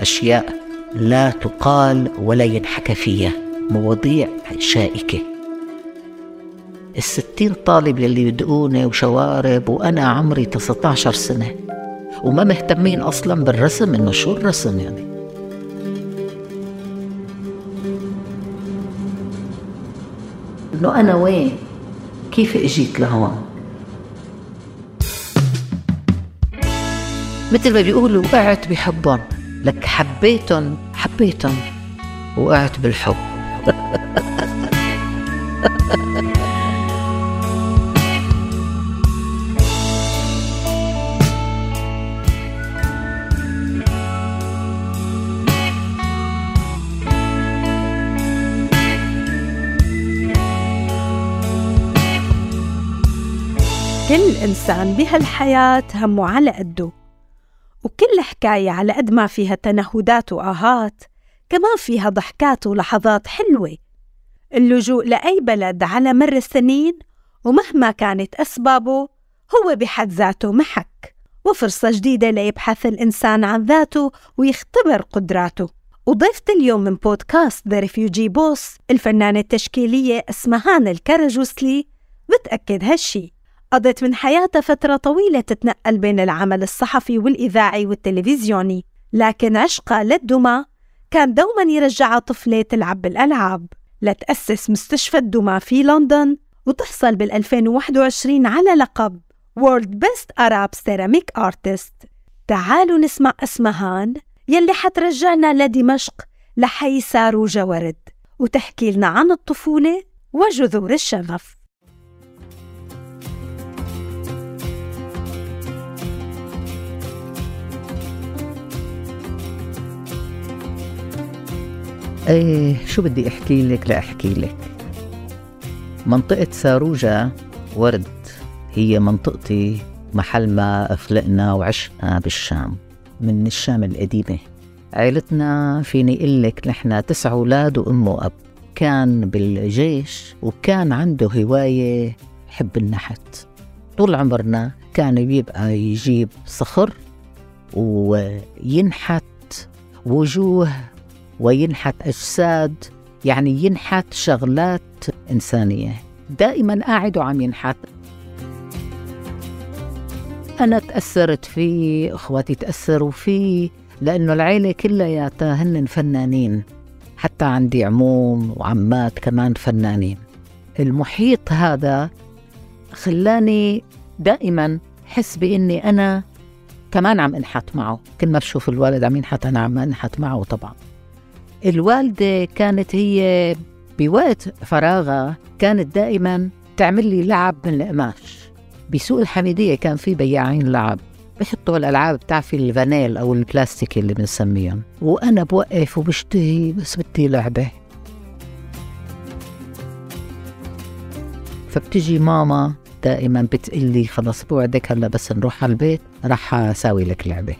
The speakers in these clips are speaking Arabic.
أشياء لا تقال ولا ينحكى فيها مواضيع شائكة. الستين طالب يلي يدقوني وشوارب وأنا عمري 19 سنة وما مهتمين أصلا بالرسم إنه شو الرسم يعني؟ إنه أنا وين؟ كيف إجيت لهون؟ مثل ما بيقولوا وقعت بحبهم. لك حبيتهم حبيتهم وقعت بالحب. كل إنسان بهالحياة همه على قده. وكل حكاية على قد ما فيها تنهدات وآهات كمان فيها ضحكات ولحظات حلوة. اللجوء لأي بلد على مر السنين ومهما كانت أسبابه هو بحد ذاته محك وفرصة جديدة ليبحث الإنسان عن ذاته ويختبر قدراته. وضيفة اليوم من بودكاست The Refugee Boss الفنانة التشكيلية أسمهان الكراجوسلي بتأكد هالشي. قضت من حياتها فترة طويلة تتنقل بين العمل الصحفي والإذاعي والتلفزيوني لكن عشقها للدمى كان دوما يرجعها طفلة تلعب بالألعاب. لتأسس مستشفى الدمى في لندن وتحصل بال 2021 على لقب World Best Arab Ceramic Artist. تعالوا نسمع اسمهان يلي حترجعنا لدمشق لحي ساروجا ورد وتحكي لنا عن الطفولة وجذور الشغف. إيه شو بدي أحكي لك؟ لاحكي لك. منطقة ساروجا ورد. هي منطقتي محل ما أخلقنا وعشنا بالشام من الشام القديمة. عيلتنا فيني أقول لك نحن تسع أولاد وأم وأب. كان بالجيش وكان عنده هواية حب النحت. طول عمرنا كان بيبقى يجيب صخر وينحت وجوه وينحت أجساد يعني ينحت شغلات إنسانية. دائما قاعد وعم ينحت. أنا تأثرت فيه إخواتي تأثروا فيه لأنه العيلة كلياتها هن فنانين. حتى عندي عموم وعمات كمان فنانين. المحيط هذا خلاني دائما حس بإني أنا كمان عم أنحت معه. كل ما بشوف الوالد عم ينحت أنا عم أنحت معه طبعا. الوالدة كانت هي بوقت فراغها كانت دائما تعمل لي لعب من القماش. بسوق الحميدية كان في بياعين لعب. بحطوا الألعاب بتعرفي الفانيل أو البلاستيك اللي بنسميهم. وأنا بوقف وبشتهي بس بدي لعبة. فبتجي ماما دائما بتقلي خلص بوعدك هلا بس نروح على البيت رح أساوي لك لعبة.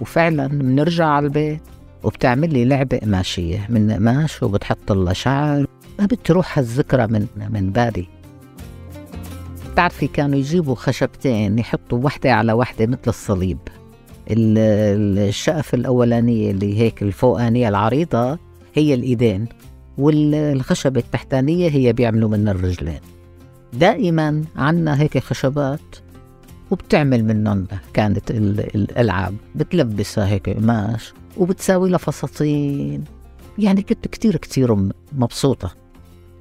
وفعلا بنرجع على البيت. وبتعمل لي لعبة قماشية من قماش وبتحط لها شعر. ما بتروح هالذكرى من من بالي. بتعرفي كانوا يجيبوا خشبتين يحطوا وحدة على وحدة مثل الصليب. الشقف الأولانية اللي هيك الفوقانية العريضة هي الإيدين والخشبة التحتانية هي بيعملوا منها الرجلين. دائما عنا هيك خشبات وبتعمل منهم كانت الألعاب بتلبسها هيك قماش وبتساوي لها فساتين يعني كنت كتير كتير مبسوطة.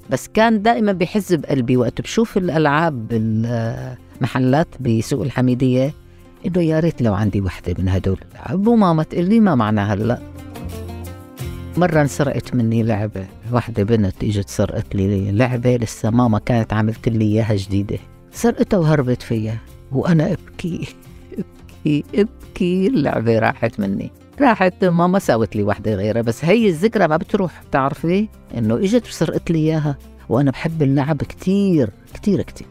بس كان دائما بحز بقلبي وقت بشوف الألعاب بالمحلات بسوق الحميدية إنه يا ريت لو عندي وحدة من هدول. الألعاب وماما تقول لي ما معنى هلأ. مرة انسرقت مني لعبة. واحدة بنت إجت سرقت لي لعبة. لسه ماما كانت عملت لي إياها جديدة. سرقتها وهربت فيها. وأنا أبكي أبكي أبكي. اللعبة راحت مني. راحت ماما ساوت لي وحدة غيرها بس هي الذكرى ما بتروح. بتعرفي إنه إجت وسرقت لي إياها وأنا بحب اللعب كتير كتير كتير.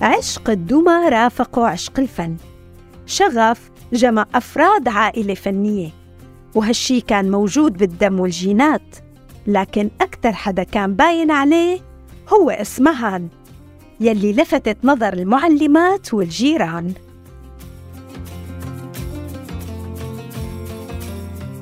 عشق الدمى رافق عشق الفن. شغف جمع أفراد عائلة فنية. وهالشي كان موجود بالدم والجينات لكن أكثر حدا كان باين عليه هو إسمهان. يلي لفتت نظر المعلمات والجيران.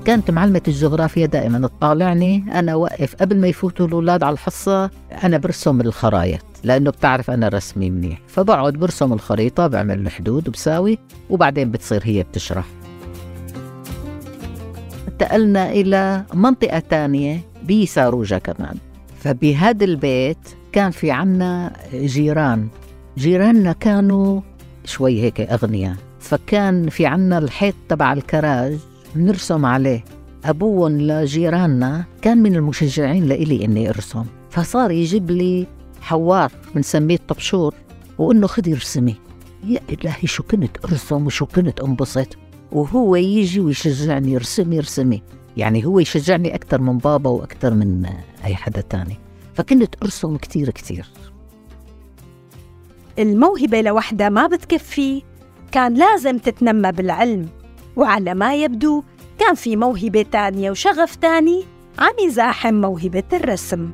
كانت معلمة الجغرافيا دائما تطالعني. أنا واقف قبل ما يفوتوا الأولاد على الحصة أنا برسم الخرايط لأنه بتعرف أنا رسمي منيح. فبقعد برسم الخريطة بعمل الحدود وبساوي وبعدين بتصير هي بتشرح. انتقلنا إلى منطقة تانية بساروجة كمان. فبهذا البيت كان في عنا جيران. جيراننا كانوا شوي هيك أغنياء. فكان في عنا الحيط تبع الكراج نرسم عليه. أبوهم لجيراننا كان من المشجعين لإلي إني أرسم. فصار يجيب لي حوار بنسميه الطبشور وإنه خذي ارسمي يا إلهي شو كنت أرسم وشو كنت أنبسط. وهو يجي ويشجعني ارسمي ارسمي يعني هو يشجعني أكثر من بابا وأكثر من أي حدا تاني. فكنت أرسم كتير كتير. الموهبة لوحدها ما بتكفي. كان لازم تتنمى بالعلم. وعلى ما يبدو كان في موهبة تانية وشغف تاني عم يزاحم موهبة الرسم.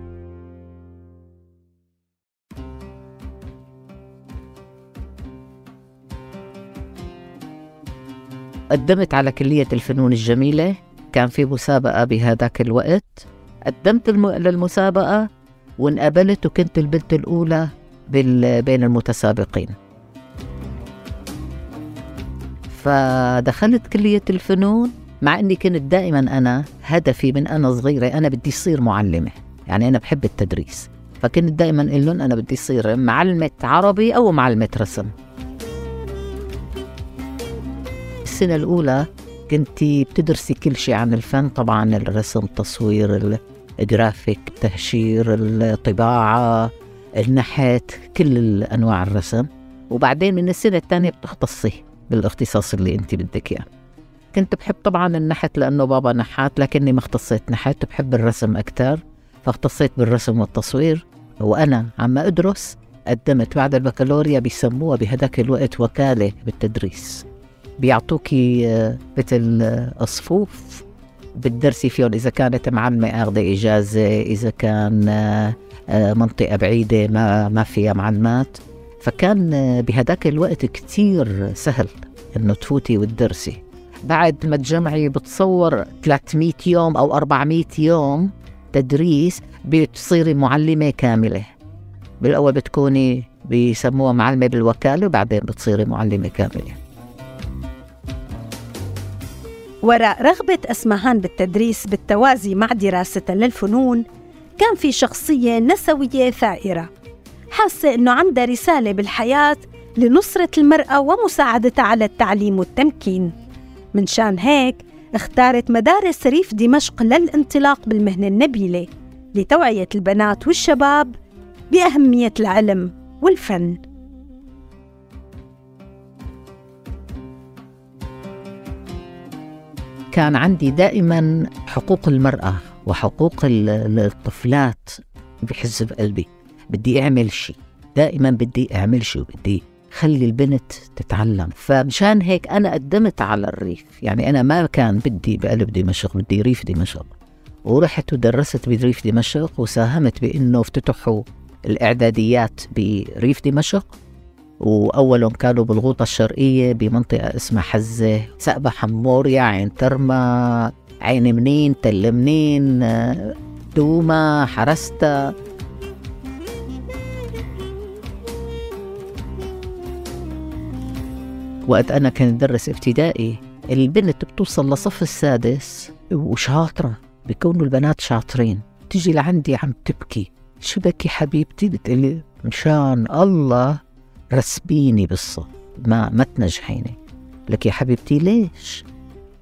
قدمت على كلية الفنون الجميلة. كان في مسابقة بهذاك الوقت. قدمت. للمسابقة. وانقبلت وكنت البنت الأولى. بين المتسابقين. فدخلت كلية الفنون مع أني كنت دائما أنا هدفي من أنا صغيرة أنا بدي أصير معلمة. يعني أنا بحب التدريس. فكنت دائما أقول لهم أنا بدي أصير معلمة عربي أو معلمة رسم. السنة الأولى كنت بتدرسي كل شيء عن الفن طبعا الرسم التصوير الجرافيك التهشير الطباعة النحت كل أنواع الرسم. وبعدين من السنة الثانية بتختصي بالاختصاص اللي أنت بدك إياه. كنت بحب طبعا النحت لأنه بابا نحات لكني ما اختصيت نحت بحب الرسم أكثر فاختصيت بالرسم والتصوير. وأنا عم أدرس قدمت بعد البكالوريا بيسموها بهداك الوقت وكالة بالتدريس. بيعطوكي آه، مثل آه، صفوف بتدرسي فيهم إذا كانت معلمه آخذة إجازة إذا كان آه، منطقة بعيدة ما ما فيها معلمات. فكان بهداك الوقت كتير سهل إنه تفوتي وتدرسي. بعد ما تجمعي بتصور 300 يوم أو 400 يوم تدريس بتصيري معلمة كاملة. بالأول بتكوني بيسموها معلمة بالوكالة وبعدين بتصيري معلمة كاملة. وراء رغبة أسمهان بالتدريس بالتوازي مع دراستها للفنون كان في شخصية نسوية ثائرة. حاسة إنه عندها رسالة بالحياة لنصرة المرأة ومساعدتها على التعليم والتمكين. من شان هيك اختارت مدارس ريف دمشق للانطلاق بالمهنة النبيلة لتوعية البنات والشباب بأهمية العلم والفن. كان عندي دائما حقوق المرأة وحقوق الطفلات بحز بقلبي بدي أعمل شيء. دائما بدي أعمل شيء بدي خلي البنت تتعلم. فمشان هيك أنا قدمت على الريف. يعني أنا ما كان بدي بقلب دمشق بدي ريف دمشق ورحت ودرست بريف دمشق وساهمت بإنه افتتحوا الإعداديات بريف دمشق وأولهم كانوا بالغوطة الشرقية بمنطقة اسمها حزة. سقبه حموريا عين ترما عين منين تل منين دوما حرستا وقت أنا كنت درس ابتدائي البنت بتوصل لصف السادس وشاطرة بيكونوا البنات شاطرين. تيجي لعندي عم تبكي شو بكي حبيبتي؟ بتقلي مشان الله. رسبيني بالصف ما ما تنجحيني. لك يا حبيبتي ليش؟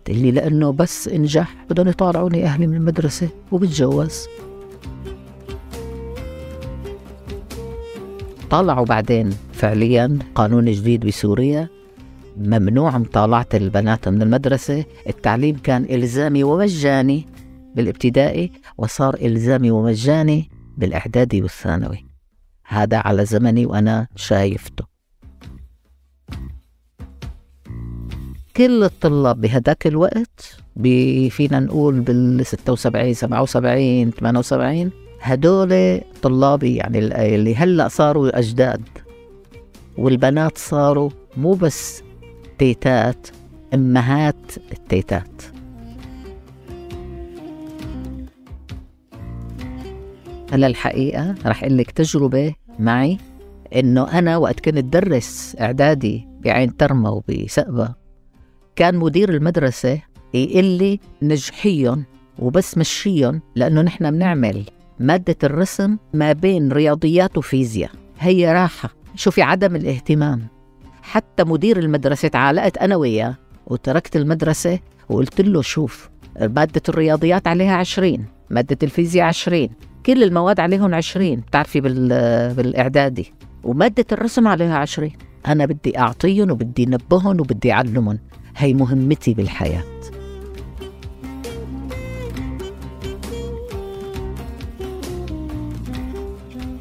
تقلي لأنه بس انجح بدهم يطالعوني أهلي من المدرسة وبتجوز. طلعوا بعدين فعليا قانون جديد بسوريا. ممنوع مطالعة البنات من المدرسة. التعليم كان إلزامي ومجاني بالابتدائي وصار إلزامي ومجاني بالإعدادي والثانوي. هذا على زمني وأنا شايفته. كل الطلاب بهداك الوقت فينا نقول بال 76 77 78 هدول طلابي يعني اللي هلأ صاروا أجداد والبنات صاروا مو بس تيتات أمهات التيتات. هلا الحقيقة رح أقول لك تجربة معي إنه أنا وقت كنت درس إعدادي بعين ترمى وبسقبة كان مدير المدرسة يقول لي نجحيهم وبس مشيهم لأنه نحن بنعمل مادة الرسم ما بين رياضيات وفيزياء هي راحة. شوفي عدم الاهتمام. حتى مدير المدرسة تعالقت أنا وياه وتركت المدرسة وقلت له شوف مادة الرياضيات عليها عشرين مادة الفيزياء عشرين. كل المواد عليهم عشرين بتعرفي بالإعدادي. ومادة الرسم عليها عشرين. أنا بدي أعطيهم وبدي نبههم وبدي أعلمهم. هي مهمتي بالحياة.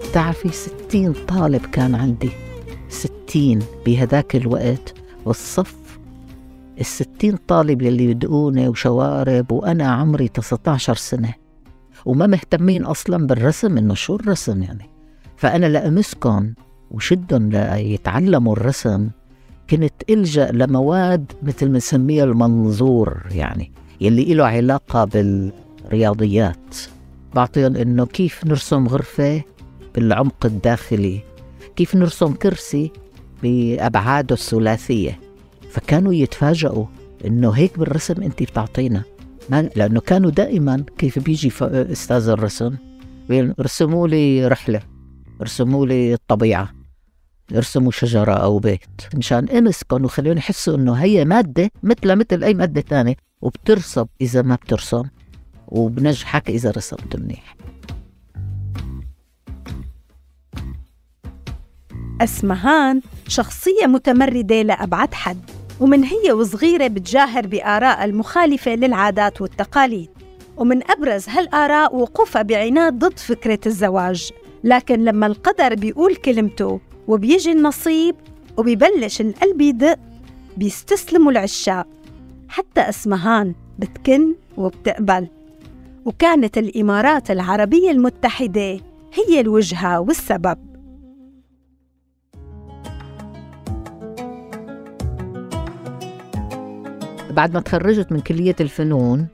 بتعرفي ستين طالب كان عندي. ستين بهداك الوقت والصف. الستين طالب يلي يدقوني وشوارب وأنا عمري 19 سنة. وما مهتمين أصلا بالرسم إنه شو الرسم يعني؟ فأنا لأمسكن وشدهم ليتعلموا الرسم. كنت ألجأ لمواد مثل ما نسميها المنظور يعني يلي له علاقة بالرياضيات. بعطيهم إنه كيف نرسم غرفة بالعمق الداخلي كيف نرسم كرسي بأبعاده الثلاثية. فكانوا يتفاجئوا إنه هيك بالرسم أنت بتعطينا. ما لأنه كانوا دائما كيف بيجي أستاذ الرسم؟ رسموا لي رحلة رسموا لي الطبيعة يرسموا شجرة أو بيت. مشان أمسكن وخليهم يحسوا إنه هي مادة مثل مثل أي مادة تانية وبترسب إذا ما بترسم وبنجحك إذا رسمت منيح. أسمهان شخصية متمردة لأبعد حد. ومن هي وصغيرة بتجاهر بآراء المخالفة للعادات والتقاليد. ومن أبرز هالآراء وقوفها بعناد ضد فكرة الزواج. لكن لما القدر بيقول كلمته وبيجي النصيب وبيبلش القلب يدق بيستسلموا العشاق حتى أسمهان بتكن وبتقبل. وكانت الإمارات العربية المتحدة هي الوجهة والسبب. بعد ما تخرجت من كلية الفنون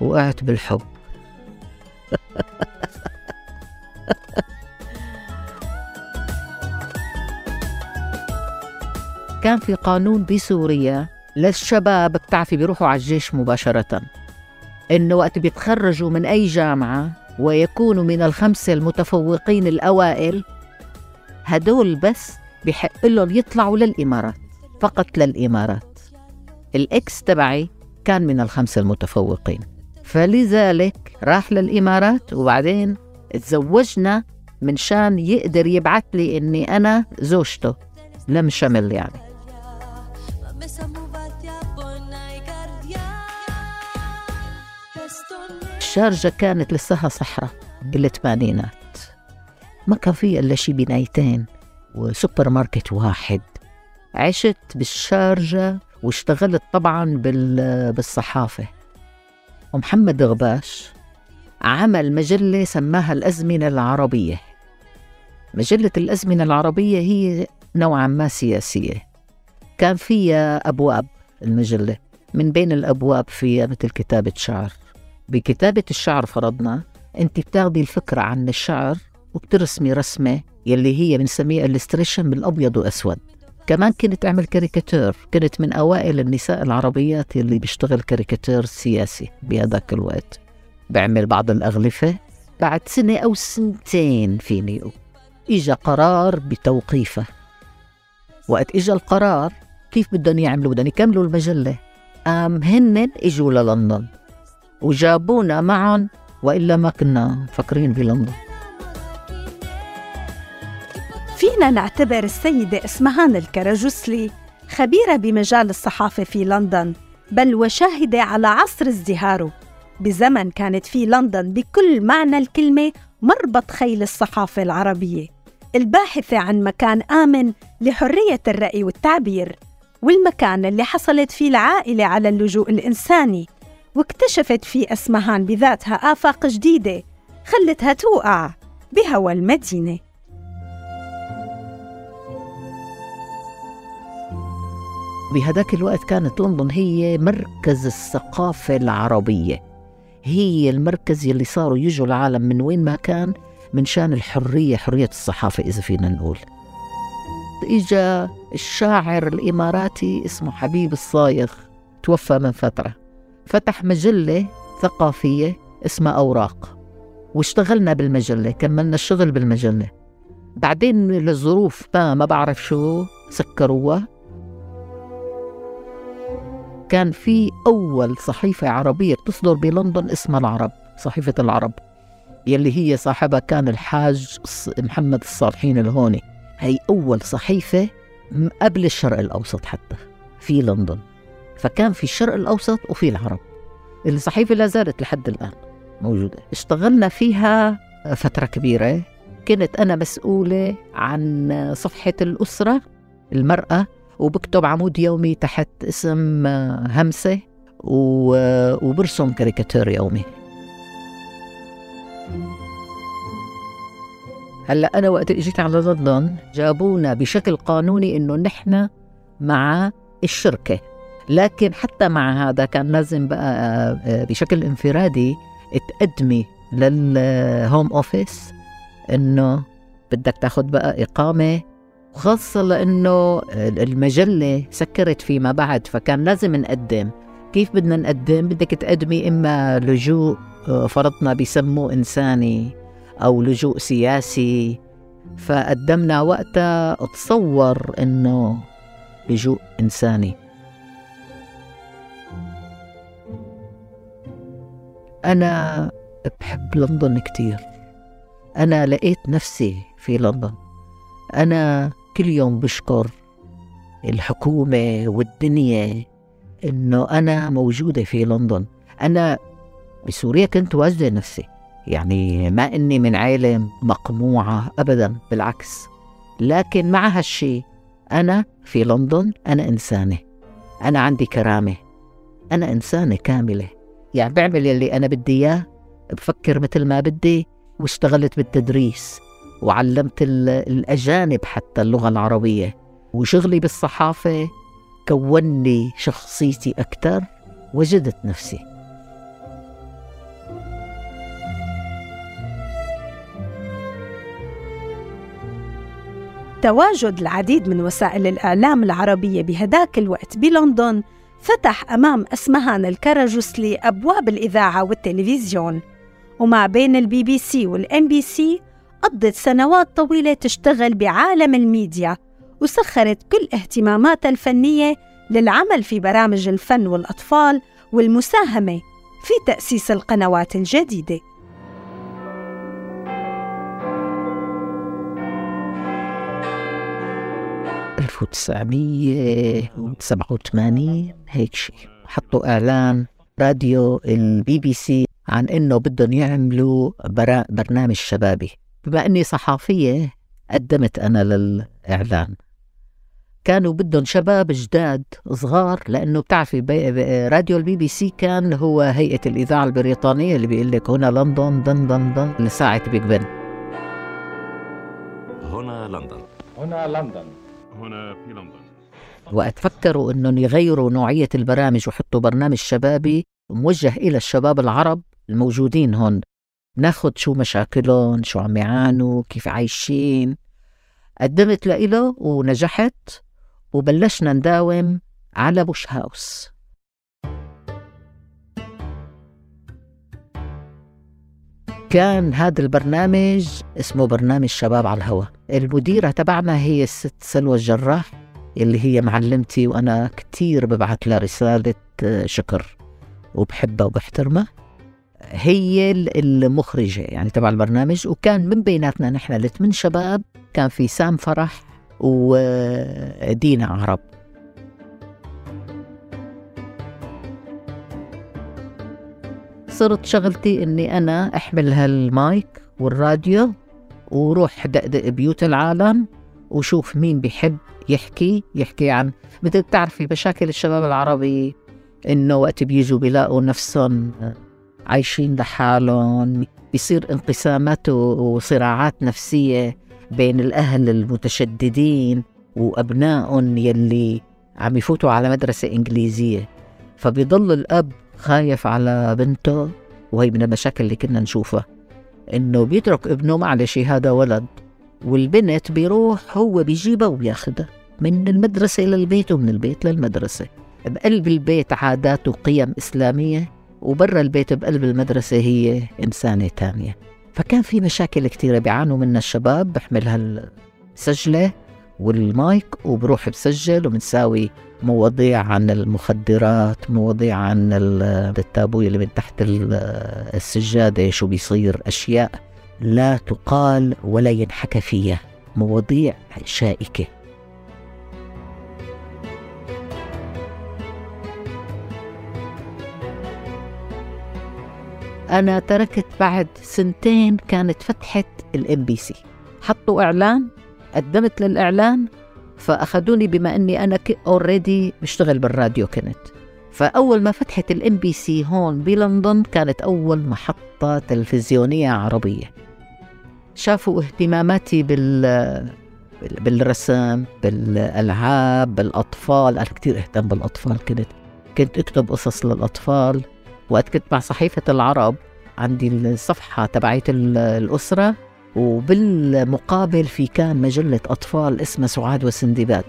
وقعت بالحب. كان في قانون بسوريا للشباب بتعرفي بيروحوا على الجيش مباشرة. إنه وقت بيتخرجوا من أي جامعة ويكونوا من الخمسة المتفوقين الأوائل هدول بس بحق لهم يطلعوا للإمارات فقط للإمارات. الإكس تبعي كان من الخمسة المتفوقين. فلذلك راح للإمارات وبعدين تزوجنا من شان يقدر يبعث لي إني أنا زوجته لم شمل يعني. الشارجة كانت لسها صحراء بالثمانينات ما كان في إلا شي بنايتين وسوبر ماركت واحد. عشت بالشارجة واشتغلت طبعا بالصحافة. ومحمد غباش عمل مجلة سماها الأزمنة العربية. مجلة الأزمنة العربية هي نوعا ما سياسية. كان فيها أبواب المجلة من بين الأبواب فيها مثل كتابة شعر بكتابة الشعر فرضنا أنت بتاخدي الفكرة عن الشعر وبترسمي رسمة يلي هي بنسميها illustration بالأبيض وأسود. كمان كنت أعمل كاريكاتير. كنت من أوائل النساء العربيات اللي بيشتغل كاريكاتير سياسي بهذاك الوقت. بعمل بعض الأغلفة. بعد سنة أو سنتين فيني إجا قرار بتوقيفه. وقت إجا القرار كيف بدهم يعملوا؟ بدهم يكملوا المجلة. قام هن إجوا للندن. وجابونا معهم وإلا ما كنا مفكرين بلندن فينا نعتبر السيدة إسمهان الكرجسلي خبيرة بمجال الصحافة في لندن بل وشاهدة على عصر ازدهاره. بزمن كانت في لندن بكل معنى الكلمة مربط خيل الصحافة العربية. الباحثة عن مكان آمن لحرية الرأي والتعبير والمكان اللي حصلت فيه العائلة على اللجوء الإنساني واكتشفت فيه أسمهان بذاتها آفاق جديدة خلتها توقع بهوى المدينة. بهداك الوقت كانت لندن هي مركز الثقافة العربية. هي المركز يلي صاروا يجوا العالم من وين ما كان من شان الحرية حرية الصحافة إذا فينا نقول. إجا الشاعر الإماراتي اسمه حبيب الصايغ توفى من فترة. فتح مجلة ثقافية اسمها أوراق. واشتغلنا بالمجلة كملنا الشغل بالمجلة. بعدين للظروف ما ما بعرف شو سكروها. كان في أول صحيفة عربية بتصدر بلندن اسمها العرب صحيفة العرب يلي هي صاحبها كان الحاج محمد الصالحين الهوني. هي أول صحيفة قبل الشرق الأوسط حتى في لندن. فكان في الشرق الأوسط وفي العرب. الصحيفة لا زالت لحد الآن موجودة. اشتغلنا فيها فترة كبيرة. كنت أنا مسؤولة عن صفحة الأسرة المرأة وبكتب عمود يومي تحت اسم همسة وبرسم كاريكاتير يومي. هلأ أنا وقت إجيت على لندن جابونا بشكل قانوني إنه نحن مع الشركة لكن حتى مع هذا كان لازم بقى آه، بشكل انفرادي تقدمي لل Home Office إنه بدك تاخذ بقى إقامة وخاصة لأنه المجلة سكرت فيما بعد فكان لازم نقدم. كيف بدنا نقدم؟ بدك تقدمي إما لجوء آه، فرضنا بيسموه إنساني أو لجوء سياسي. فقدمنا وقتها تصور إنه لجوء إنساني. أنا بحب لندن كتير. أنا لقيت نفسي في لندن. أنا كل يوم بشكر الحكومة والدنيا إنه أنا موجودة في لندن. أنا بسوريا كنت واجدة نفسي. يعني ما إني من عائلة مقموعة أبدا بالعكس. لكن مع هالشي أنا في لندن أنا إنسانة. أنا عندي كرامة. أنا إنسانة كاملة. يعني بعمل يلي أنا بدي إياه بفكر مثل ما بدي واشتغلت بالتدريس. وعلمت الأجانب حتى اللغة العربية. وشغلي بالصحافة كون لي شخصيتي أكثر وجدت نفسي. تواجد العديد من وسائل الإعلام العربية بهداك الوقت بلندن فتح أمام أسمهان الكرجسلي أبواب الإذاعة والتلفزيون. وما بين البي بي سي والإم بي سي قضت سنوات طويلة تشتغل بعالم الميديا وسخرت كل اهتماماتها الفنية للعمل في برامج الفن والأطفال والمساهمة في تأسيس القنوات الجديدة. 1987 هيك شيء حطوا إعلان راديو البي بي سي عن إنه بدهم يعملوا برنامج شبابي. بما إني صحافية قدمت أنا للإعلان. كانوا بدهم شباب جداد صغار لأنه بتعرفي راديو البي بي سي كان هو هيئة الإذاعة البريطانية اللي بيقول لك هنا لندن دن دن دن لساعة بيج بن. هنا لندن. هنا لندن. هنا في لندن. وقت فكروا إنهم يغيروا نوعية البرامج ويحطوا برنامج شبابي موجه إلى الشباب العرب الموجودين هون. ناخد شو مشاكلهم شو عم يعانوا كيف عايشين. قدمت لإله ونجحت وبلشنا نداوم على بوش هاوس كان هذا البرنامج اسمه برنامج شباب على الهواء المديرة تبعنا هي الست سلوى الجراح اللي هي معلمتي وأنا كتير ببعث لها رسالة شكر. وبحبها وبحترمها. هي المخرجة يعني تبع البرنامج وكان من بيناتنا نحن الثمان شباب كان في سام فرح ودينا عرب. صرت شغلتي إني أنا أحمل هالمايك والراديو وروح دقدق بيوت العالم وشوف مين بيحب يحكي يحكي عن مثل بتعرفي مشاكل الشباب العربي إنه وقت بيجوا بيلاقوا نفسهم عايشين لحالهم بيصير انقسامات وصراعات نفسية بين الأهل المتشددين وأبنائهم يلي عم يفوتوا على مدرسة إنجليزية. فبيضل الأب خايف على بنته وهي من المشاكل اللي كنا نشوفها إنه بيترك ابنه معلش هذا ولد والبنت بيروح هو بيجيبها وبياخدها من المدرسة للبيت ومن البيت للمدرسة. بقلب البيت عادات وقيم إسلامية وبرا البيت بقلب المدرسة هي إنسانة تانية. فكان في مشاكل كثيرة بيعانوا منها الشباب بحمل هالسجلة والمايك وبروح بسجل وبنساوي مواضيع عن المخدرات مواضيع عن التابوية اللي من تحت السجادة شو بيصير أشياء لا تقال ولا ينحكى فيها مواضيع شائكة. أنا تركت بعد سنتين كانت فتحة الام بي سي حطوا إعلان قدمت للإعلان فأخذوني بما أني أنا already بشتغل بالراديو كنت. فأول ما فتحت الام بي سي هون بلندن كانت أول محطة تلفزيونية عربية. شافوا اهتماماتي بال بالرسم بالألعاب بالأطفال أنا كتير أهتم بالأطفال كنت. كنت أكتب قصص للأطفال. وقت كنت مع صحيفة العرب عندي الصفحة تبعية الأسرة وبالمقابل في كان مجلة أطفال اسمها سعاد وسندباد.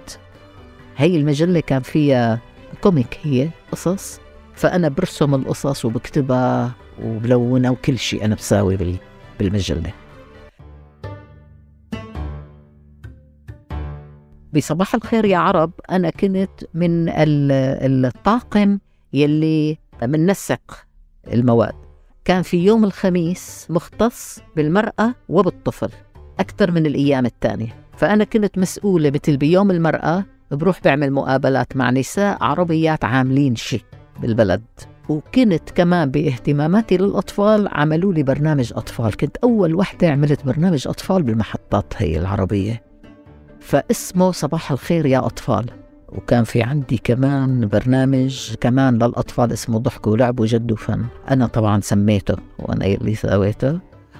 هي المجلة كان فيها كوميك هي قصص. فأنا برسم القصص وبكتبها وبلونها وكل شيء أنا بساوي بالمجلة. بصباح الخير يا عرب أنا كنت من الطاقم يلي منسق المواد. كان في يوم الخميس مختص بالمرأة وبالطفل أكثر من الأيام الثانية. فأنا كنت مسؤولة مثل بيوم المرأة بروح بعمل مقابلات مع نساء عربيات عاملين شيء بالبلد. وكنت كمان باهتماماتي للأطفال عملوا لي برنامج أطفال. كنت أول وحدة عملت برنامج أطفال بالمحطات هي العربية. فاسمه صباح الخير يا أطفال. وكان في عندي كمان برنامج كمان للأطفال اسمه ضحك ولعب وجد وفن. أنا طبعا سميته وأنا اللي سويته.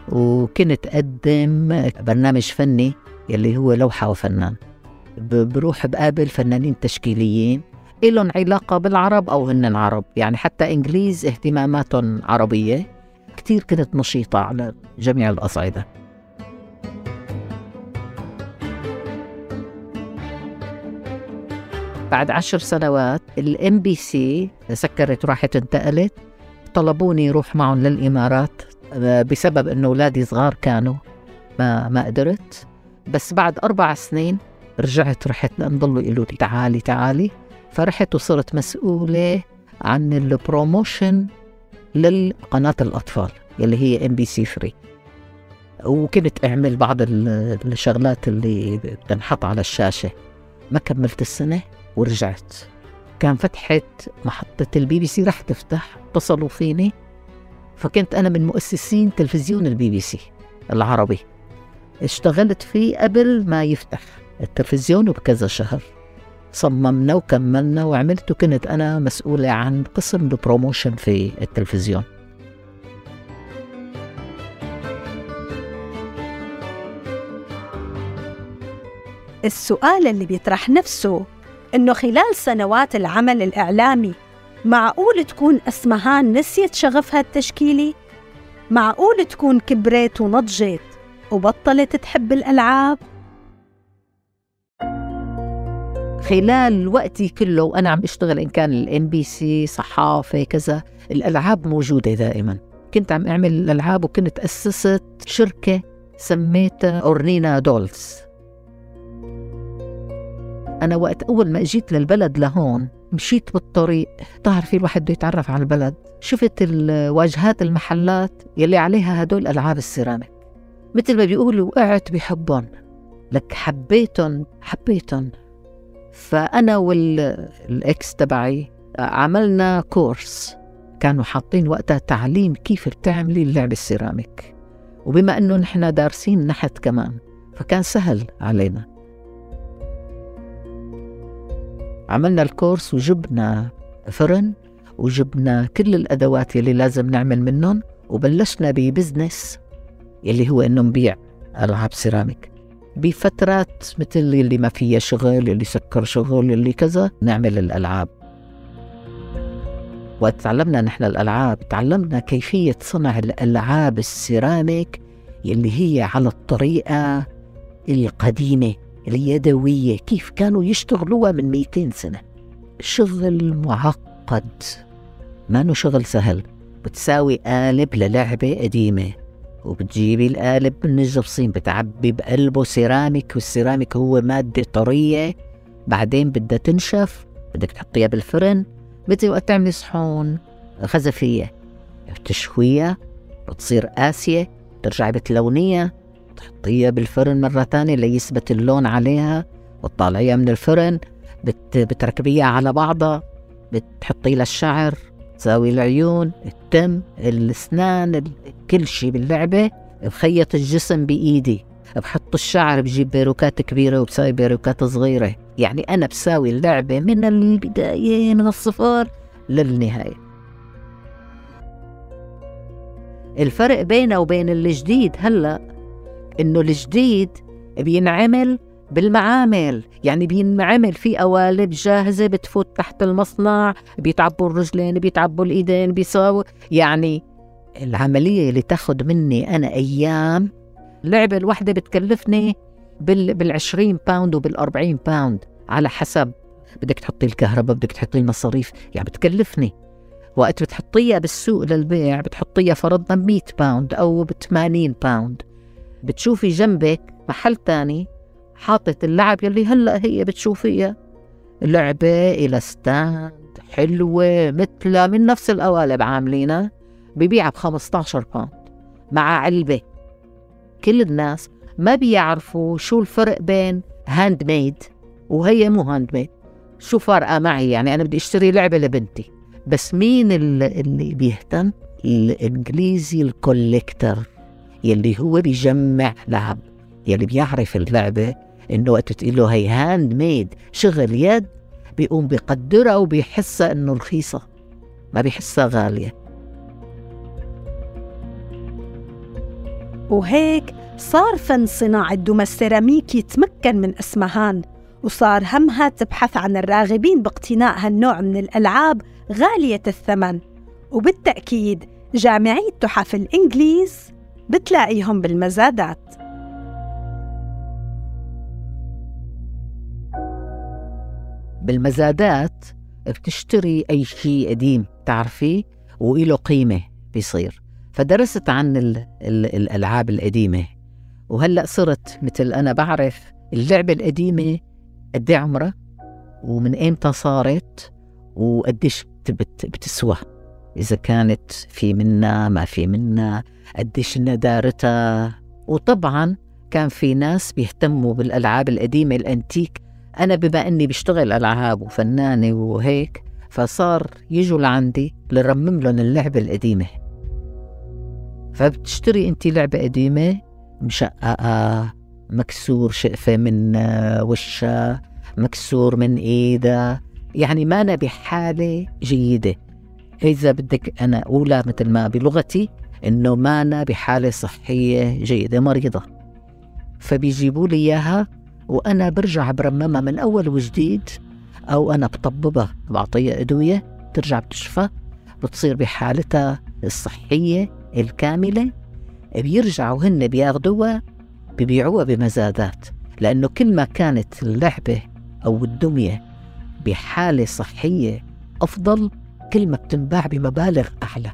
وكنت أقدم برنامج فني يلي هو لوحة وفنان. بروح بقابل فنانين تشكيليين. إلهم علاقة بالعرب أو هن عرب. يعني حتى إنجليز اهتماماتهم عربية. كتير كنت نشيطة على جميع الأصعدة. بعد عشر سنوات الام بي سي سكرت وراحت انتقلت. طلبوني روح معهم للإمارات آه، بسبب إنه أولادي صغار كانوا. ما ما قدرت. بس بعد أربع سنين رجعت رحت لأن ضلوا يقولوا لي تعالي تعالي. فرحت وصرت مسؤولة عن ال promotion للقناة الأطفال يلي هي ام بي سي 3 وكنت أعمل بعض الشغلات اللي بتنحط على الشاشة. ما كملت السنة. ورجعت. كان فتحة محطة البي بي سي رح تفتح اتصلوا فيني فكنت أنا من مؤسسين تلفزيون البي بي سي العربي. اشتغلت فيه قبل ما يفتح التلفزيون بكذا شهر. صممنا وكملنا وعملت وكنت أنا مسؤولة عن قسم ال promotion في التلفزيون. السؤال اللي بيطرح نفسه إنه خلال سنوات العمل الإعلامي معقول تكون أسمهان نسيت شغفها التشكيلي؟ معقول تكون كبرت ونضجت وبطلت تحب الألعاب؟ خلال وقتي كله وأنا عم اشتغل إن كان الام بي سي صحافة كذا الألعاب موجودة دائما كنت عم أعمل الألعاب وكنت أسست شركة سميتها أورنينا Dolls أنا وقت أول ما أجيت للبلد لهون مشيت بالطريق تعرفي الواحد بده يتعرف على البلد. شفت الواجهات المحلات يلي عليها هدول ألعاب السيراميك. مثل ما بيقولوا وقعت بحبهم. لك حبيتهم حبيتهم. فأنا وال ex تبعي عملنا course. كانوا حاطين وقتها تعليم كيف بتعملي اللعب السيراميك. وبما إنه نحن دارسين نحت كمان فكان سهل علينا. عملنا الكورس وجبنا فرن وجبنا كل الأدوات يلي لازم نعمل منهم وبلشنا ببزنس يلي هو إنه نبيع ألعاب سيراميك. بفترات مثل اللي ما فيها شغل اللي سكر شغل اللي كذا نعمل الألعاب. وقت تعلمنا نحن الألعاب تعلمنا كيفية صنع الألعاب السيراميك يلي هي على الطريقة القديمة. اليدوية كيف كانوا يشتغلوها من 200 سنة. شغل معقد. ما شغل سهل. بتساوي قالب للعبة قديمة وبتجيبي القالب من الجبصين بتعبي بقلبه سيراميك والسيراميك هو مادة طرية. بعدين بدها تنشف بدك تحطيها بالفرن مثل وقت تعملي صحون خزفية. بتشويها بتصير قاسية ترجعي بتلونيها. تحطيها بالفرن مرة تانية ليثبت اللون عليها وتطالعيها من الفرن بت بتركبيها على بعضها بتحطي لها الشعر تساوي العيون التم الأسنان كل شيء باللعبة بخيط الجسم بإيدي بحط الشعر بجيب بيروكات كبيرة وبساوي بيروكات صغيرة. يعني أنا بساوي اللعبة من البداية من الصفر للنهاية. الفرق بينه وبين الجديد هلأ إنه الجديد بينعمل بالمعامل يعني بينعمل في قوالب جاهزة بتفوت تحت المصنع بيتعبوا الرجلين بيتعبوا الإيدين بيساووا يعني العملية اللي تاخد مني أنا أيام اللعبة الواحدة بتكلفني بال بالعشرين pound وبالأربعين pound على حسب بدك تحطي الكهرباء بدك تحطي المصاريف يعني بتكلفني. وقت بتحطيها بالسوق للبيع بتحطيها فرضنا 100 pound أو ب 80 pound بتشوفي جنبك محل تاني حاطط اللعب يلي هلأ هي بتشوفيها. لعبة إلها stand حلوة مثلها من نفس القوالب عاملينها ببيعها ب 15 pound مع علبة. كل الناس ما بيعرفوا شو الفرق بين handmade وهي مو handmade شو فارقة معي؟ يعني أنا بدي أشتري لعبة لبنتي. بس مين اللي بيهتم؟ الإنجليزي ال collector يلي هو بيجمع لعب. يلي بيعرف اللعبة إنه وقت تقول له هي handmade شغل يد بيقوم بيقدرها وبيحسها إنه رخيصة. ما بيحسها غالية. وهيك صار فن صناعة دمى السيراميك يتمكن من اسمهان وصار همها تبحث عن الراغبين باقتناء هالنوع من الألعاب غالية الثمن. وبالتأكيد جامعي تحف الإنجليز بتلاقيهم بالمزادات. بالمزادات بتشتري أي شيء قديم تعرفي وإله قيمة بيصير. فدرست عن ال ال الألعاب القديمة. وهلأ صرت مثل أنا بعرف اللعبة القديمة قد إيه عمرها؟ ومن إمتى صارت؟ وقديش بتسوى. إذا كانت في منا ما في منا قديش ندارتها وطبعا كان في ناس بيهتموا بالألعاب القديمة الأنتيك. أنا بما أني بشتغل ألعاب وفنانة وهيك فصار يجوا لعندي لرمم لهم اللعبة القديمة. فبتشتري أنت لعبة قديمة مشققة مكسور شقفة من وشها مكسور من إيدها. يعني ما أنا بحالة جيدة. إذا بدك أنا أقولها مثل ما بلغتي إنه ما أنا بحالة صحية جيدة مريضة. فبيجيبوا لي إياها وأنا برجع برممها من أول وجديد أو أنا بطببها بعطيها أدوية ترجع بتشفى بتصير بحالتها الصحية الكاملة بيرجعوا هن بياخدوها ببيعوها بمزادات. لأنه كل ما كانت اللعبة أو الدمية بحالة صحية أفضل كل ما بتنباع بمبالغ أعلى.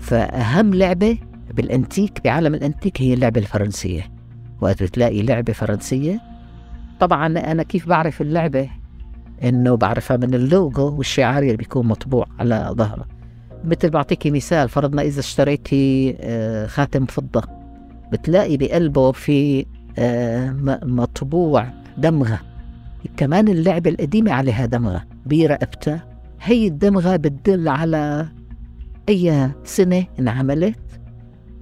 فأهم لعبة بالأنتيك بعالم الأنتيك هي اللعبة الفرنسية. وقت بتلاقي لعبة فرنسية طبعا أنا كيف بعرف اللعبة؟ إنه بعرفها من اللوجو والشعار اللي بيكون مطبوع على ظهرها مثل بعطيكي مثال فرضنا إذا اشتريتي آه، خاتم فضة بتلاقي بقلبه في آه، مطبوع دمغة. كمان اللعبة القديمة عليها دمغة برقبتها هي الدمغة بتدل على أي سنة انعملت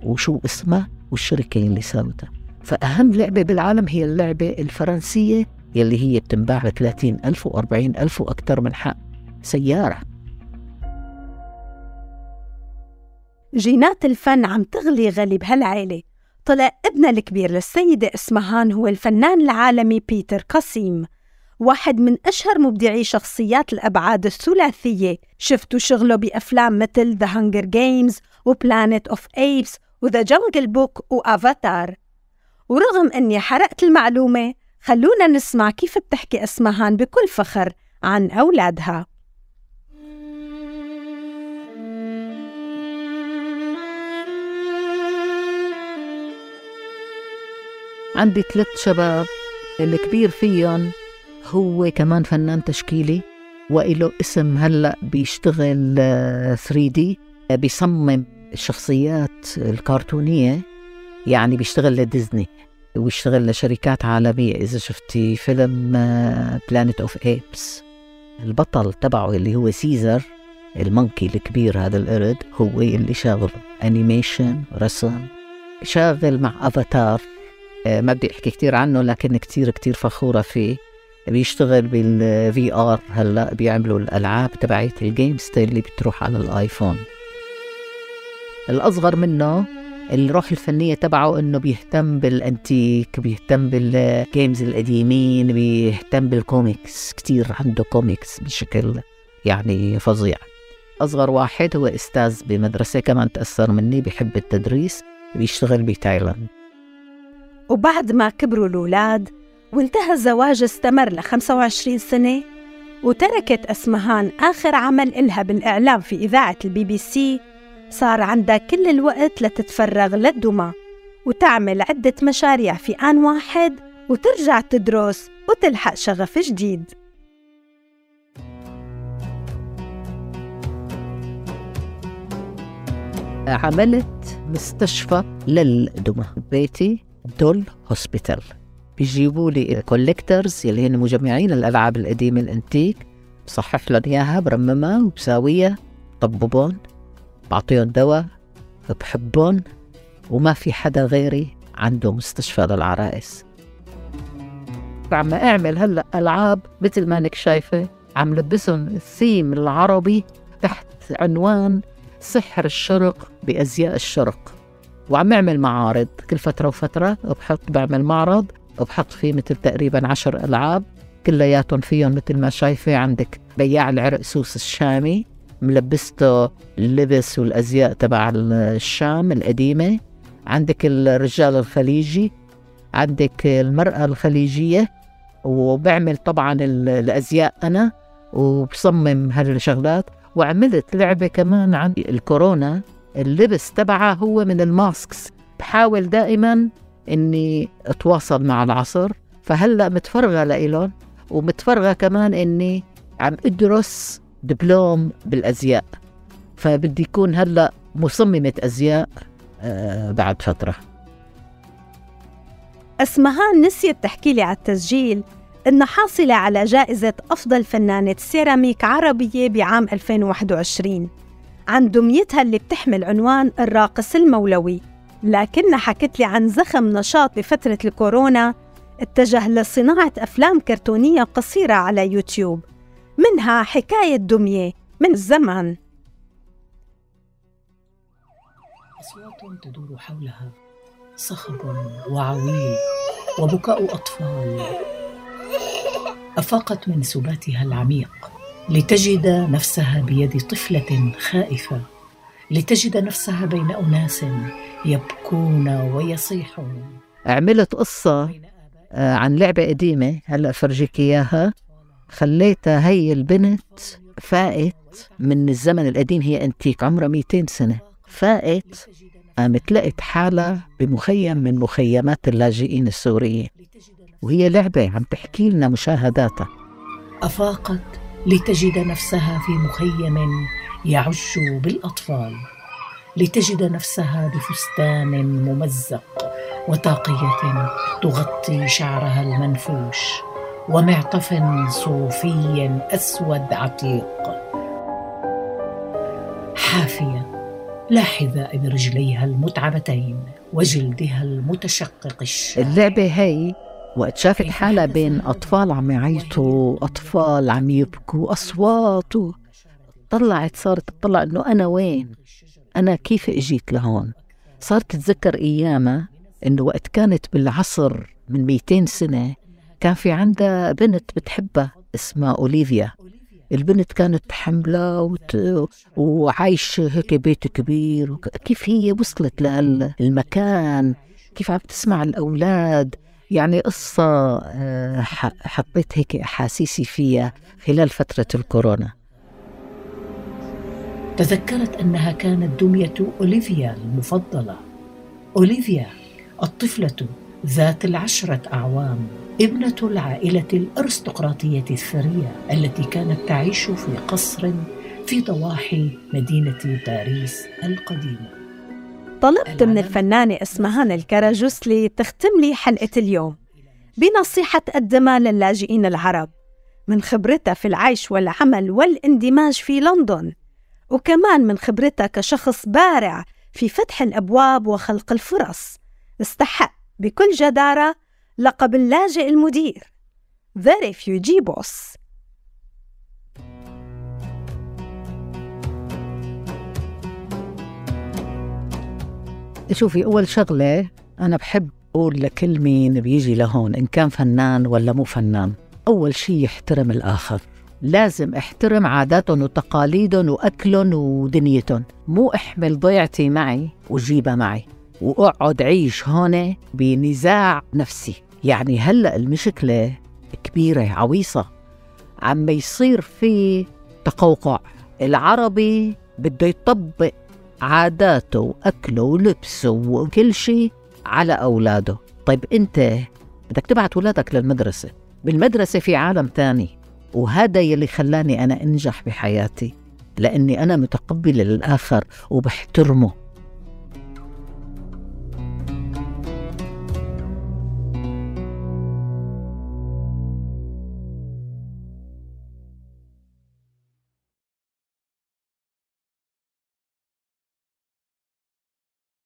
وشو اسمها والشركة اللي ساوتها. فأهم لعبة بالعالم هي اللعبة الفرنسية يلي هي بتنباع ب 30 ألف و 40 ألف وأكثر من حق. سيارة. جينات الفن عم تغلي غلي بهالعيلة طلع ابنها الكبير للسيدة اسمهان هو الفنان العالمي بيتر قاسيم. واحد من أشهر مبدعي شخصيات الأبعاد الثلاثية. شفتوا شغله بأفلام مثل The Hunger Games وبلانيت أوف أيبس وذا جنجل بوك وأفاتار ورغم أني حرقت المعلومة خلونا نسمع كيف بتحكي أسمهان بكل فخر عن أولادها. عندي ثلاث شباب الكبير فيهم هو كمان فنان تشكيلي وإله اسم هلأ بيشتغل 3D بيصمم الشخصيات الكرتونية يعني بيشتغل لديزني ويشتغل لشركات عالمية. إذا شفتي فيلم Planet of Apes البطل تبعه اللي هو Caesar ال monkey الكبير هذا القرد هو اللي شاغله animation رسم شاغل مع أفاتار آه، ما بدي أحكي كتير عنه لكن كتير كتير فخورة فيه. بيشتغل بال VR هلا بيعملوا الألعاب تبعت ال games اللي بتروح على ال iPhone. الأصغر منه الروح الفنية تبعه إنه بيهتم بالأنتيك بيهتم بال games القديمين بيهتم بالكوميكس كتير عنده كوميكس بشكل يعني فظيع. أصغر واحد هو أستاذ بمدرسة كمان تأثر مني بحب التدريس بيشتغل بتايلاند. وبعد ما كبروا الأولاد وانتهى الزواج استمر ل 25 سنة وتركت أسمهان آخر عمل إلها بالإعلام في إذاعة البي بي سي. صار عندها كل الوقت لتتفرغ للدمى وتعمل عدة مشاريع في آن واحد وترجع تدرس وتلحق شغف جديد. عملت مستشفى للدمى. بيتي doll hospital. بيجيبوا لي collectors يلي هن مجمعين الألعاب القديمة الانتيك. بصحح لهم إياها برممها وبساويها. طببون بعطيهم دواء بحبهم وما في حدا غيري عنده مستشفى للعرائس. عم أعمل هلا العاب مثل ما انك شايفة عم لبسهم الثيم العربي تحت عنوان سحر الشرق بأزياء الشرق. وعم أعمل معارض كل فترة وفترة بحط بعمل معرض وبحط فيه مثل تقريبا عشر ألعاب كلياتهم فيهم مثل ما شايفة. عندك بياع العرق سوس الشامي ملبسته اللبس والأزياء تبع الشام القديمة. عندك الرجال الخليجي عندك المرأة الخليجية وبعمل طبعا الأزياء أنا وبصمم هالشغلات. وعملت لعبة كمان عن الكورونا. اللبس تبعها هو من الماسكس. بحاول دائما إني أتواصل مع العصر. فهلأ متفرغة لإلهم ومتفرغة كمان إني عم أدرس دبلوم بالأزياء. فبدي يكون هلأ مصممة أزياء آه بعد فترة. اسمهان نسيت تحكي لي على التسجيل إنها حاصلة على جائزة أفضل فنانة سيراميك عربية بعام 2021 عن دميتها اللي بتحمل عنوان الراقص المولوي. لكنها حكت لي عن زخم نشاط بفترة الكورونا اتجه لصناعة أفلام كرتونية قصيرة على يوتيوب. منها حكاية دمية من زمان أصوات تدور حولها. صخب وعويل وبكاء أطفال. أفاقت من سباتها العميق لتجد نفسها بيد طفلة خائفة. لتجد نفسها بين أناس يبكون ويصيحون. عملت قصة آه، عن لعبة قديمة هلا فرجيك إياها. خليتها هي البنت فائت من الزمن القديم هي أنتيك عمرها 200 سنة. فائت قامت لقت حالها بمخيم من مخيمات اللاجئين السوريين. وهي لعبة عم تحكي لنا مشاهداتها. أفاقت لتجد نفسها في مخيم يعج بالأطفال. لتجد نفسها بفستان ممزق وطاقية تغطي شعرها المنفوش ومعطف صوفي أسود عتيق. حافية لا حذاء برجليها المتعبتين وجلدها المتشقق الشاب اللعبة هي وقت شافت حالها بين أطفال عم يعيطوا أطفال عم يبكوا أصوات طلعت صارت تطلع إنه أنا وين؟ أنا كيف إجيت لهون؟ صارت تتذكر أيامها إنه وقت كانت بالعصر من 200 سنة كان في عندها بنت بتحبها اسمها أوليفيا. البنت كانت حملة وت... وعايشة هيك بيت كبير وك... كيف هي وصلت للمكان كيف عم تسمع الأولاد؟ يعني قصة آه، حطيت هيك أحاسيسي فيها خلال فترة الكورونا. تذكرت أنها كانت دمية أوليفيا المفضلة. أوليفيا الطفلة ذات العشرة أعوام ابنة العائلة الأرستقراطية الثرية التي كانت تعيش في قصر في ضواحي مدينة باريس القديمة. طلبت من الفنانة إسمهان الكراجسلي تختم لي حلقة اليوم بنصيحة تقدمها للاجئين العرب من خبرتها في العيش والعمل والاندماج في لندن وكمان من خبرتها كشخص بارع في فتح الأبواب وخلق الفرص. استحق بكل جدارة لقب اللاجئ المدير. The Refugee Boss شوفي أول شغلة أنا بحب أقول لكل مين بيجي لهون إن كان فنان ولا مو فنان. أول شيء يحترم الآخر. لازم أحترم عاداتهم وتقاليدهم وأكلهم ودنيتهم. مو أحمل ضيعتي معي وجيبها معي. وأقعد عيش هون بنزاع نفسي. يعني هلأ المشكلة كبيرة عويصة. عم يصير في تقوقع. العربي بده يطبق عاداته واكله ولبسه وكل شيء على أولاده. طيب أنت بدك تبعت أولادك للمدرسة. بالمدرسة في عالم تاني وهذا يلي خلاني أنا أنجح بحياتي لأني أنا متقبلة للآخر وبحترمه.